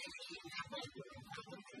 ハハハハ!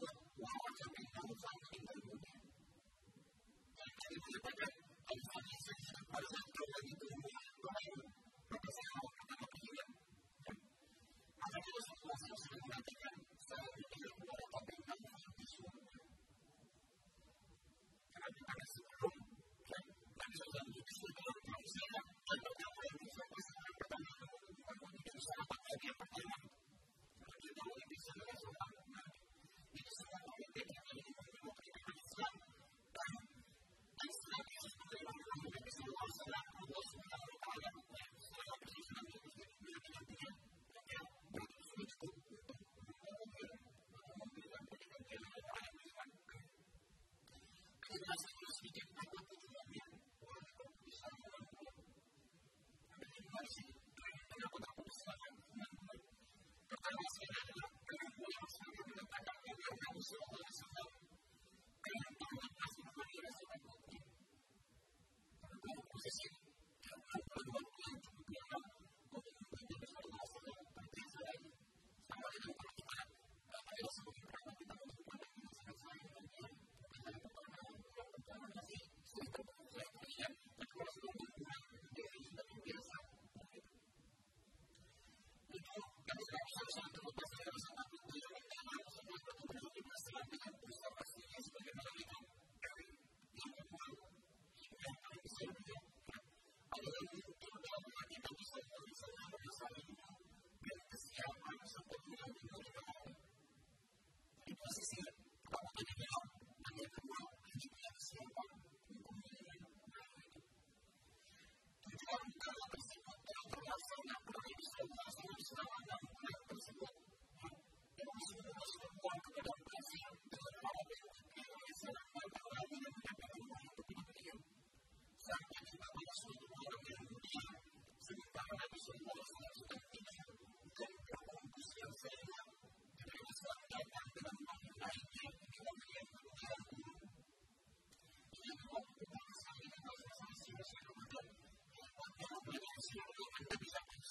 what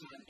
time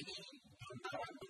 again, and now I'm going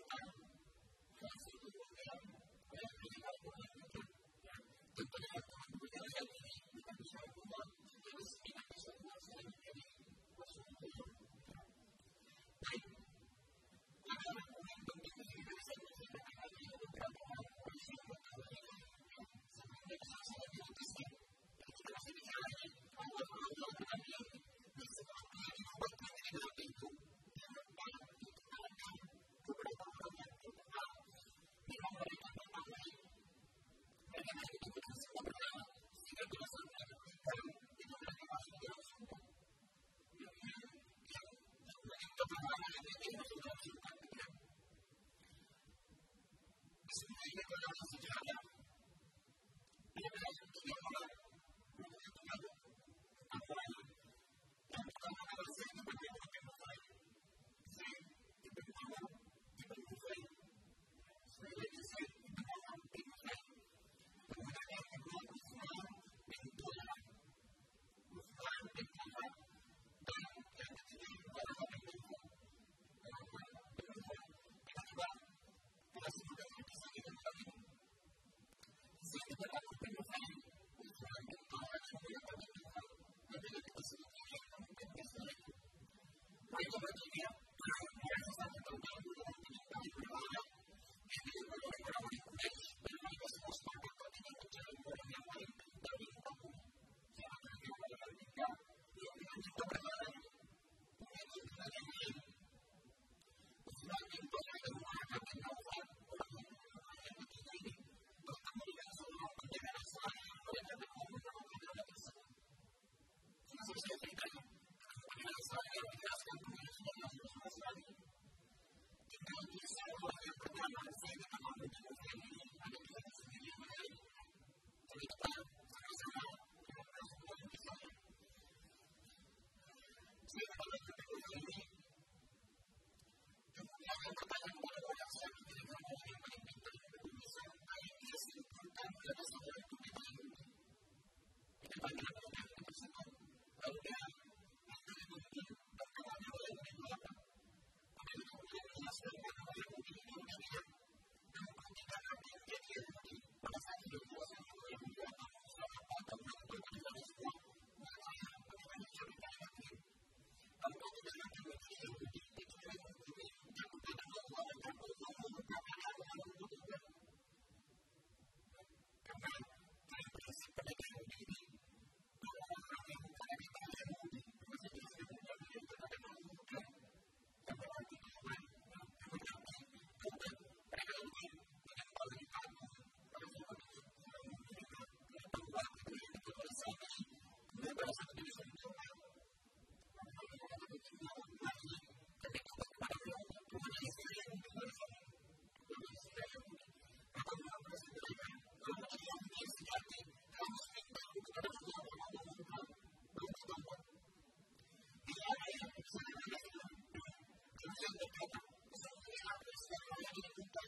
私たち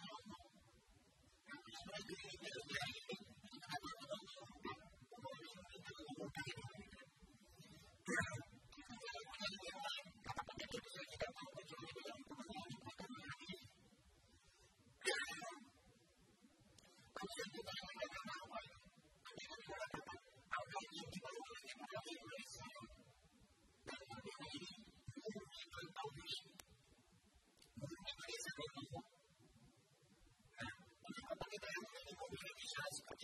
は。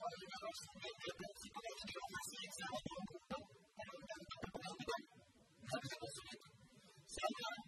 Thank you.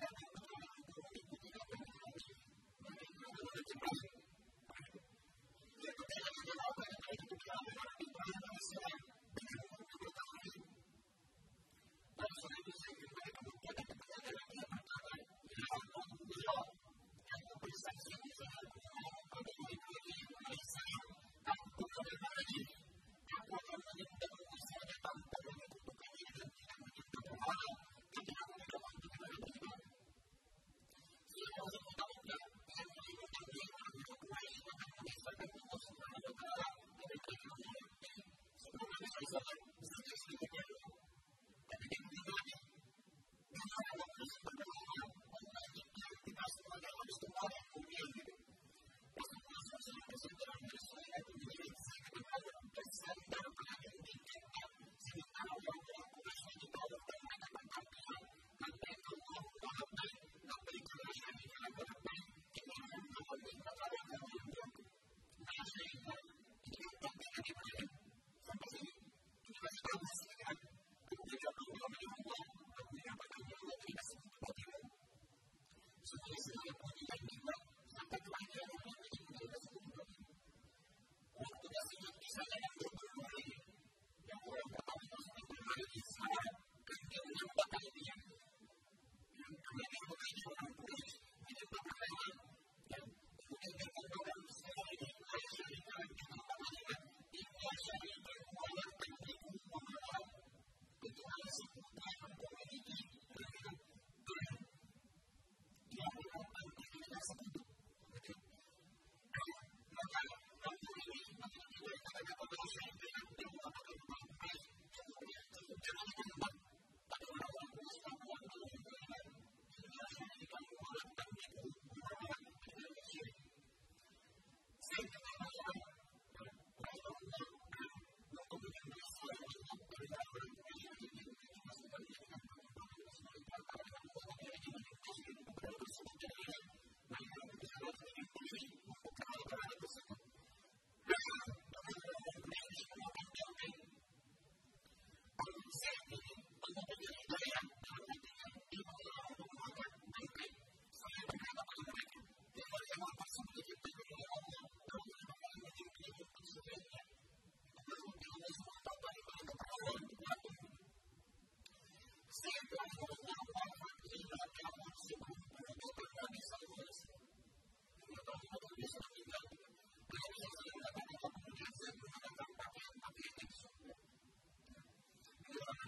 Thank you.